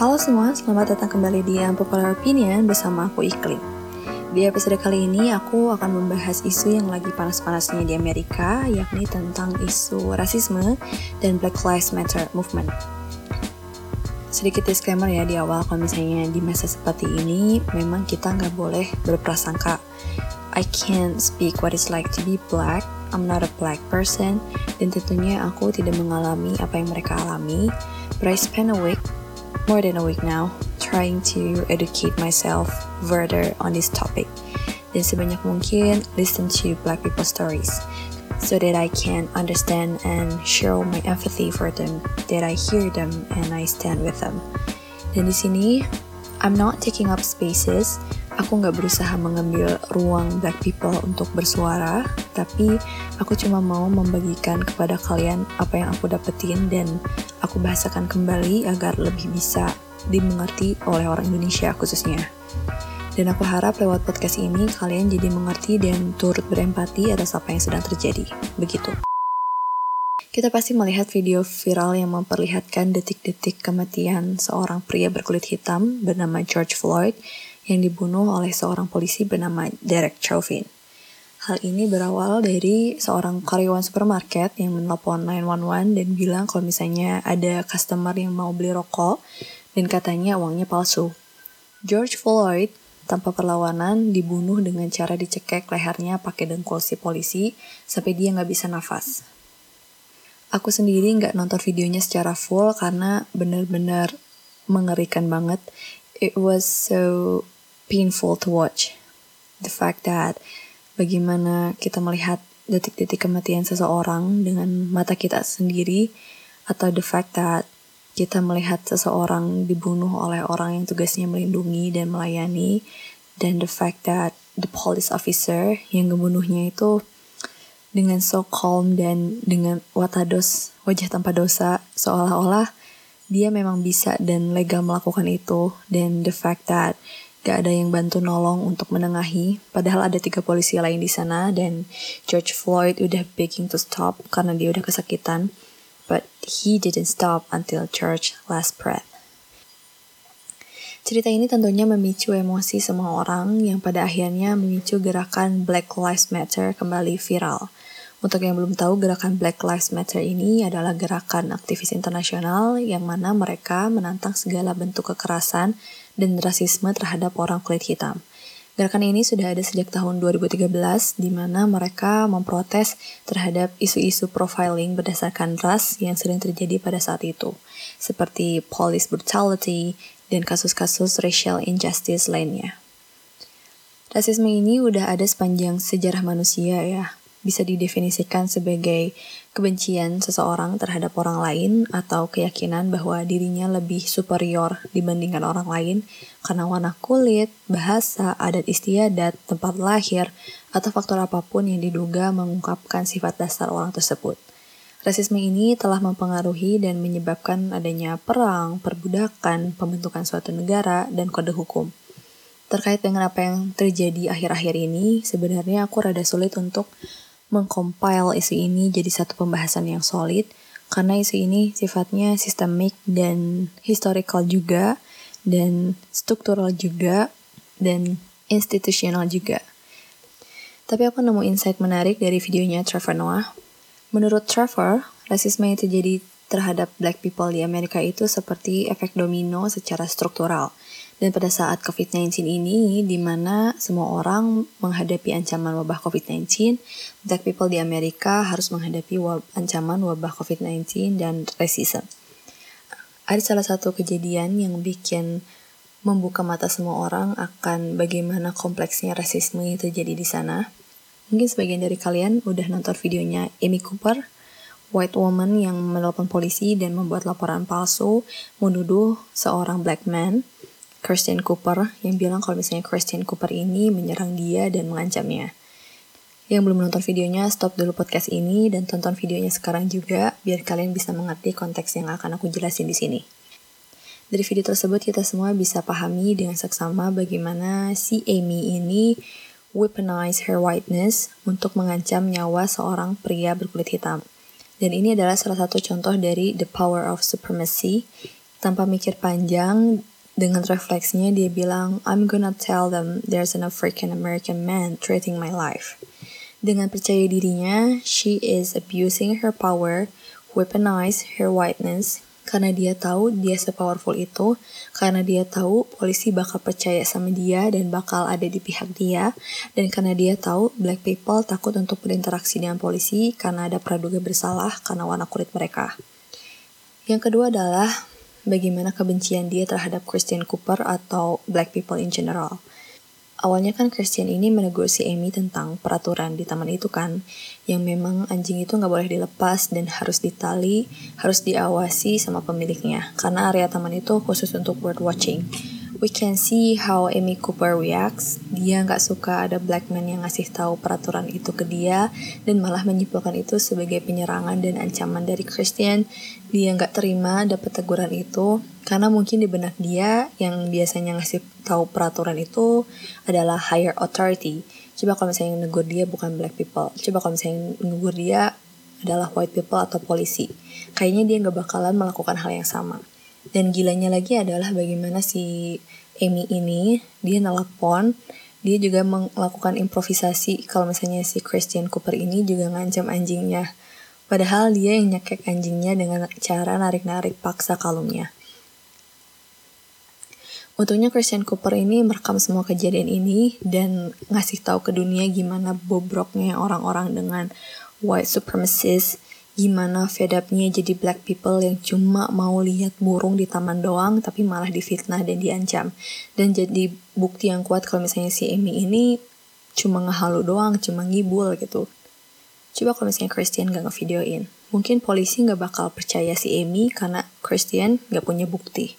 Halo semua, selamat datang kembali di Unpopular Opinion bersama aku Iklim. Di episode kali ini aku akan membahas isu yang lagi panas-panasnya di Amerika, yakni tentang isu rasisme dan Black Lives Matter movement. Sedikit disclaimer ya di awal kalau misalnya di masa seperti ini memang kita nggak boleh berprasangka I can't speak what it's like to be black I'm not a black person dan tentunya aku tidak mengalami apa yang mereka alami but I spent a week more than a week now trying to educate myself further on this topic dan sebanyak mungkin listen to black people stories so that I can understand and show my empathy for them that I hear them and I stand with them. Dan di sini I'm not taking up spaces. Aku nggak berusaha mengambil ruang black people untuk bersuara, tapi aku cuma mau membagikan kepada kalian apa yang aku dapetin dan aku bahasakan kembali agar lebih bisa dimengerti oleh orang Indonesia khususnya. Dan aku harap lewat podcast ini kalian jadi mengerti dan turut berempati atas apa yang sedang terjadi. Begitu. Kita pasti melihat video viral yang memperlihatkan detik-detik kematian seorang pria berkulit hitam bernama George Floyd yang dibunuh oleh seorang polisi bernama Derek Chauvin. Hal ini berawal dari seorang karyawan supermarket yang menelpon 911 dan bilang kalau misalnya ada customer yang mau beli rokok dan katanya uangnya palsu. George Floyd tanpa perlawanan dibunuh dengan cara dicekek lehernya pakai dengkul si polisi sampai dia nggak bisa nafas. Aku sendiri nggak nonton videonya secara full karena benar-benar mengerikan banget. It was so painful to watch. The fact that bagaimana kita melihat detik-detik kematian seseorang dengan mata kita sendiri atau the fact that kita melihat seseorang dibunuh oleh orang yang tugasnya melindungi dan melayani dan the fact that the police officer yang membunuhnya itu dengan so calm dan dengan watados wajah tanpa dosa seolah-olah dia memang bisa dan legal melakukan itu dan the fact that Gak ada yang bantu nolong untuk menengahi, padahal ada tiga polisi lain di sana dan George Floyd udah begging to stop karena dia udah kesakitan. But he didn't stop until George last breath. Cerita ini tentunya memicu emosi semua orang yang pada akhirnya memicu gerakan Black Lives Matter kembali viral. Untuk yang belum tahu, gerakan Black Lives Matter ini adalah gerakan aktivis internasional yang mana mereka menantang segala bentuk kekerasan dan rasisme terhadap orang kulit hitam. Gerakan ini sudah ada sejak tahun 2013 di mana mereka memprotes terhadap isu-isu profiling berdasarkan ras yang sering terjadi pada saat itu, seperti police brutality dan kasus-kasus racial injustice lainnya. Rasisme ini udah ada sepanjang sejarah manusia ya, bisa didefinisikan sebagai kebencian seseorang terhadap orang lain atau keyakinan bahwa dirinya lebih superior dibandingkan orang lain karena warna kulit, bahasa, adat istiadat, tempat lahir, atau faktor apa pun yang diduga mengungkapkan sifat dasar orang tersebut. Rasisme ini telah mempengaruhi dan menyebabkan adanya perang, perbudakan, pembentukan suatu negara, dan kode hukum. Terkait dengan apa yang terjadi akhir-akhir ini, sebenarnya aku rada sulit untuk mengcompile isu ini jadi satu pembahasan yang solid karena isu ini sifatnya sistemik dan historical juga dan struktural juga dan institusional juga. Tapi aku nemu insight menarik dari videonya Trevor Noah. Menurut Trevor, rasisme yang terjadi terhadap black people di Amerika itu seperti efek domino secara struktural. Dan pada saat COVID-19 ini, di mana semua orang menghadapi ancaman wabah COVID-19, black people di Amerika harus menghadapi wab ancaman wabah COVID-19 dan racism. Ada salah satu kejadian yang bikin membuka mata semua orang akan bagaimana kompleksnya rasisme yang terjadi di sana. Mungkin sebagian dari kalian udah nonton videonya Amy Cooper, white woman yang menelpon polisi dan membuat laporan palsu menuduh seorang black man Christian Cooper yang bilang kalau misalnya Christian Cooper ini menyerang dia dan mengancamnya. Yang belum nonton videonya, stop dulu podcast ini dan tonton videonya sekarang juga biar kalian bisa mengerti konteks yang akan aku jelasin di sini. Dari video tersebut kita semua bisa pahami dengan seksama bagaimana si Amy ini weaponize her whiteness untuk mengancam nyawa seorang pria berkulit hitam. Dan ini adalah salah satu contoh dari the power of supremacy Tanpa mikir panjang, dengan refleksinya dia bilang, I'm gonna tell them there's an African American man treating my life. Dengan percaya dirinya, she is abusing her power, weaponize her whiteness, karena dia tahu dia sepowerful itu, karena dia tahu polisi bakal percaya sama dia dan bakal ada di pihak dia, dan karena dia tahu black people takut untuk berinteraksi dengan polisi karena ada praduga bersalah karena warna kulit mereka. Yang kedua adalah bagaimana kebencian dia terhadap Christian Cooper atau black people in general. Awalnya kan Christian ini menegur si Amy tentang peraturan di taman itu kan, yang memang anjing itu nggak boleh dilepas dan harus ditali, harus diawasi sama pemiliknya, karena area taman itu khusus untuk bird watching we can see how Amy Cooper reacts. Dia nggak suka ada black man yang ngasih tahu peraturan itu ke dia dan malah menyimpulkan itu sebagai penyerangan dan ancaman dari Christian. Dia nggak terima dapat teguran itu karena mungkin di benak dia yang biasanya ngasih tahu peraturan itu adalah higher authority. Coba kalau misalnya negur dia bukan black people. Coba kalau misalnya negur dia adalah white people atau polisi. Kayaknya dia nggak bakalan melakukan hal yang sama. Dan gilanya lagi adalah bagaimana si Amy ini, dia nelpon, dia juga melakukan improvisasi kalau misalnya si Christian Cooper ini juga ngancam anjingnya. Padahal dia yang nyekek anjingnya dengan cara narik-narik paksa kalungnya. Untungnya Christian Cooper ini merekam semua kejadian ini dan ngasih tahu ke dunia gimana bobroknya orang-orang dengan white supremacist gimana fed upnya jadi black people yang cuma mau lihat burung di taman doang tapi malah difitnah dan diancam. Dan jadi bukti yang kuat kalau misalnya si Amy ini cuma ngehalu doang cuma ngibul gitu. Coba kalau misalnya Christian gak ngevideoin mungkin polisi gak bakal percaya si Amy karena Christian gak punya bukti.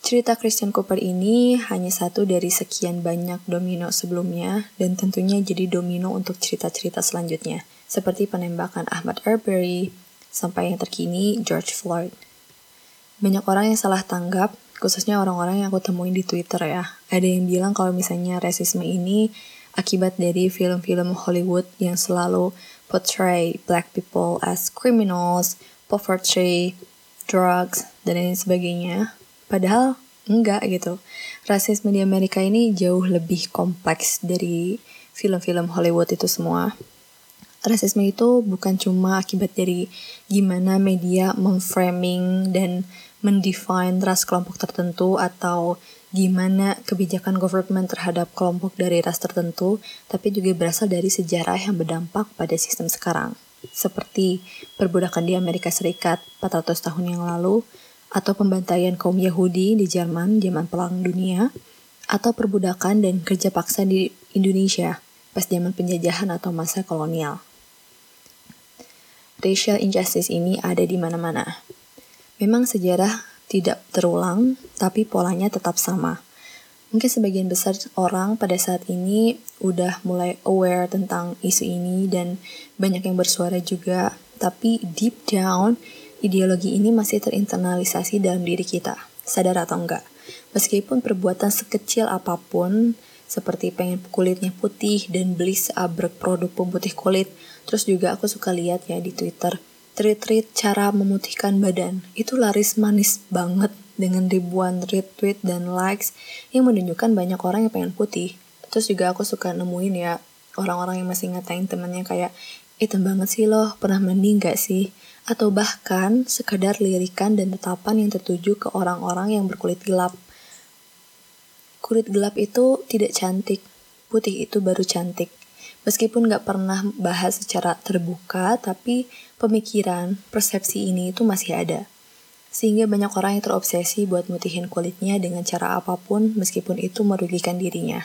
Cerita Christian Cooper ini hanya satu dari sekian banyak domino sebelumnya dan tentunya jadi domino untuk cerita-cerita selanjutnya seperti penembakan Ahmad Arbery, sampai yang terkini George Floyd. Banyak orang yang salah tanggap, khususnya orang-orang yang aku temuin di Twitter ya. Ada yang bilang kalau misalnya rasisme ini akibat dari film-film Hollywood yang selalu portray black people as criminals, poverty, drugs, dan lain sebagainya. Padahal enggak gitu. Rasisme di Amerika ini jauh lebih kompleks dari film-film Hollywood itu semua rasisme itu bukan cuma akibat dari gimana media memframing dan mendefine ras kelompok tertentu atau gimana kebijakan government terhadap kelompok dari ras tertentu, tapi juga berasal dari sejarah yang berdampak pada sistem sekarang. Seperti perbudakan di Amerika Serikat 400 tahun yang lalu, atau pembantaian kaum Yahudi di Jerman zaman Perang Dunia, atau perbudakan dan kerja paksa di Indonesia pas zaman penjajahan atau masa kolonial racial injustice ini ada di mana-mana. Memang sejarah tidak terulang, tapi polanya tetap sama. Mungkin sebagian besar orang pada saat ini udah mulai aware tentang isu ini dan banyak yang bersuara juga, tapi deep down ideologi ini masih terinternalisasi dalam diri kita, sadar atau enggak. Meskipun perbuatan sekecil apa pun, seperti pengen kulitnya putih dan beli seabrek produk pemutih kulit, Terus juga aku suka lihat ya di Twitter, tweet-tweet cara memutihkan badan. Itu laris manis banget dengan ribuan retweet dan likes yang menunjukkan banyak orang yang pengen putih. Terus juga aku suka nemuin ya orang-orang yang masih ngatain temennya kayak, hitam banget sih loh, pernah mandi gak sih? Atau bahkan sekadar lirikan dan tetapan yang tertuju ke orang-orang yang berkulit gelap. Kulit gelap itu tidak cantik, putih itu baru cantik. Meskipun gak pernah bahas secara terbuka, tapi pemikiran, persepsi ini itu masih ada. Sehingga banyak orang yang terobsesi buat mutihin kulitnya dengan cara apa pun meskipun itu merugikan dirinya.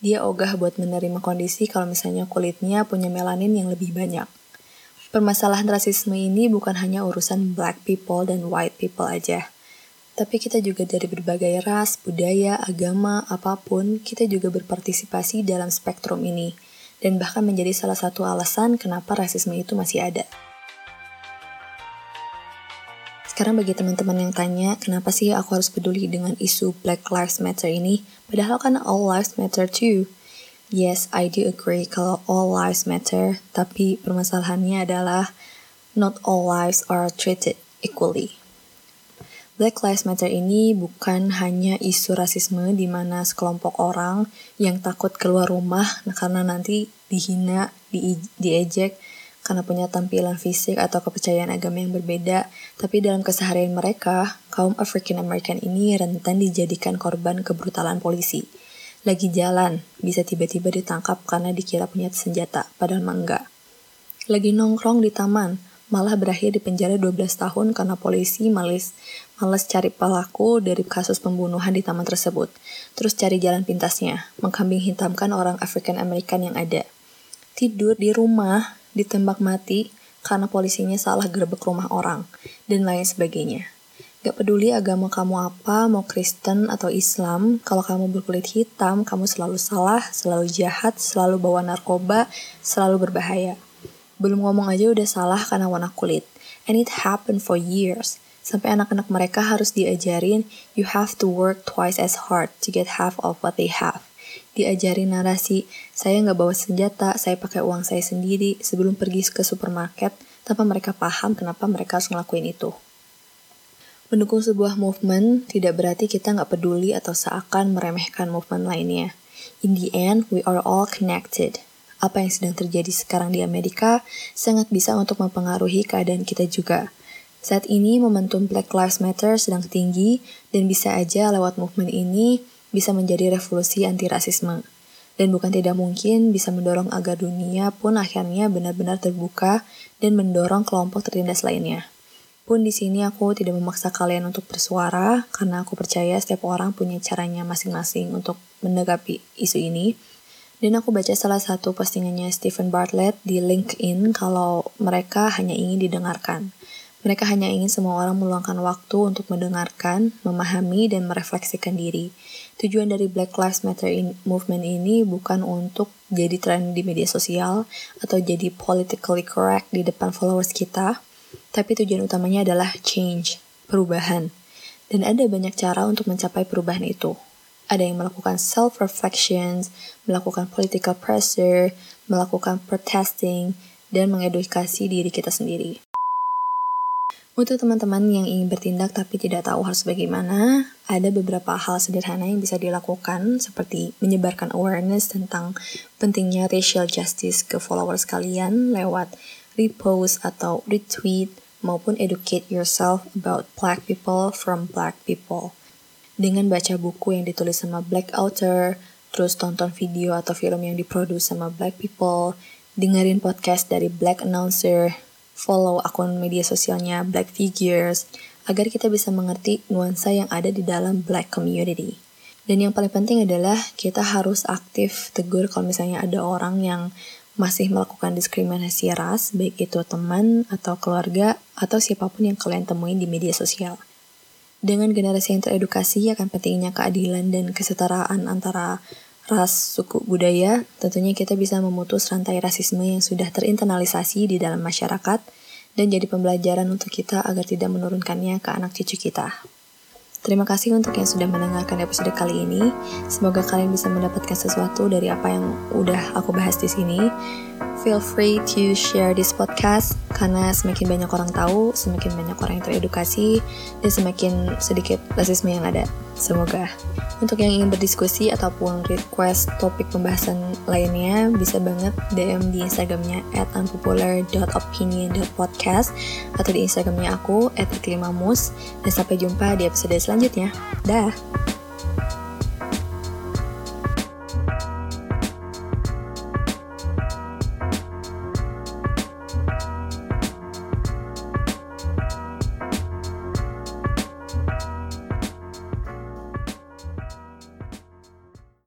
Dia ogah buat menerima kondisi kalau misalnya kulitnya punya melanin yang lebih banyak. Permasalahan rasisme ini bukan hanya urusan black people dan white people aja. Tapi kita juga dari berbagai ras, budaya, agama, apa pun, kita juga berpartisipasi dalam spektrum ini dan bahkan menjadi salah satu alasan kenapa rasisme itu masih ada. Sekarang bagi teman-teman yang tanya, kenapa sih aku harus peduli dengan isu Black Lives Matter ini? Padahal kan all lives matter too. Yes, I do agree kalau all lives matter, tapi permasalahannya adalah not all lives are treated equally. Black Lives Matter ini bukan hanya isu rasisme di mana sekelompok orang yang takut keluar rumah karena nanti dihina, di, diejek karena punya tampilan fisik atau kepercayaan agama yang berbeda, tapi dalam keseharian mereka, kaum African American ini rentan dijadikan korban kebrutalan polisi. Lagi jalan, bisa tiba-tiba ditangkap karena dikira punya senjata, padahal enggak. Lagi nongkrong di taman, malah berakhir di penjara 12 tahun karena polisi males, males cari pelaku dari kasus pembunuhan di taman tersebut. Terus cari jalan pintasnya, mengkambing hitamkan orang African American yang ada. Tidur di rumah, ditembak mati karena polisinya salah gerbek rumah orang, dan lain sebagainya. Gak peduli agama kamu apa, mau Kristen atau Islam, kalau kamu berkulit hitam, kamu selalu salah, selalu jahat, selalu bawa narkoba, selalu berbahaya. Belum ngomong aja udah salah karena warna kulit. And it happened for years. Sampai anak-anak mereka harus diajarin, you have to work twice as hard to get half of what they have. Diajarin narasi, saya nggak bawa senjata, saya pakai uang saya sendiri sebelum pergi ke supermarket tanpa mereka paham kenapa mereka harus ngelakuin itu. Mendukung sebuah movement tidak berarti kita nggak peduli atau seakan meremehkan movement lainnya. In the end, we are all connected apa yang sedang terjadi sekarang di Amerika sangat bisa untuk mempengaruhi keadaan kita juga. Saat ini momentum Black Lives Matter sedang tinggi dan bisa aja lewat movement ini bisa menjadi revolusi anti rasisme. Dan bukan tidak mungkin bisa mendorong agar dunia pun akhirnya benar-benar terbuka dan mendorong kelompok tertindas lainnya. Pun di sini aku tidak memaksa kalian untuk bersuara karena aku percaya setiap orang punya caranya masing-masing untuk menanggapi isu ini dan aku baca salah satu postingannya Stephen Bartlett di LinkedIn kalau mereka hanya ingin didengarkan. Mereka hanya ingin semua orang meluangkan waktu untuk mendengarkan, memahami, dan merefleksikan diri. Tujuan dari Black Lives Matter in movement ini bukan untuk jadi tren di media sosial atau jadi politically correct di depan followers kita, tapi tujuan utamanya adalah change, perubahan. Dan ada banyak cara untuk mencapai perubahan itu ada yang melakukan self-reflections, melakukan political pressure, melakukan protesting, dan mengedukasi diri kita sendiri. Untuk teman-teman yang ingin bertindak tapi tidak tahu harus bagaimana, ada beberapa hal sederhana yang bisa dilakukan seperti menyebarkan awareness tentang pentingnya racial justice ke followers kalian lewat repost atau retweet maupun educate yourself about black people from black people dengan baca buku yang ditulis sama black author, terus tonton video atau film yang diproduksi sama black people, dengerin podcast dari black announcer, follow akun media sosialnya black figures, agar kita bisa mengerti nuansa yang ada di dalam black community. Dan yang paling penting adalah kita harus aktif tegur kalau misalnya ada orang yang masih melakukan diskriminasi ras, baik itu teman atau keluarga atau siapa pun yang kalian temuin di media sosial. Dengan generasi yang teredukasi akan pentingnya keadilan dan kesetaraan antara ras, suku, budaya, tentunya kita bisa memutus rantai rasisme yang sudah terinternalisasi di dalam masyarakat dan jadi pembelajaran untuk kita agar tidak menurunkannya ke anak cucu kita. Terima kasih untuk yang sudah mendengarkan episode kali ini. Semoga kalian bisa mendapatkan sesuatu dari apa yang udah aku bahas di sini. Feel free to share this podcast karena semakin banyak orang tahu, semakin banyak orang yang teredukasi, dan semakin sedikit rasisme yang ada. Semoga. Untuk yang ingin berdiskusi ataupun request topik pembahasan lainnya, bisa banget DM di Instagramnya at unpopular.opinion.podcast atau di Instagramnya aku at iklimamus. Dan sampai jumpa di episode selanjutnya. Dah!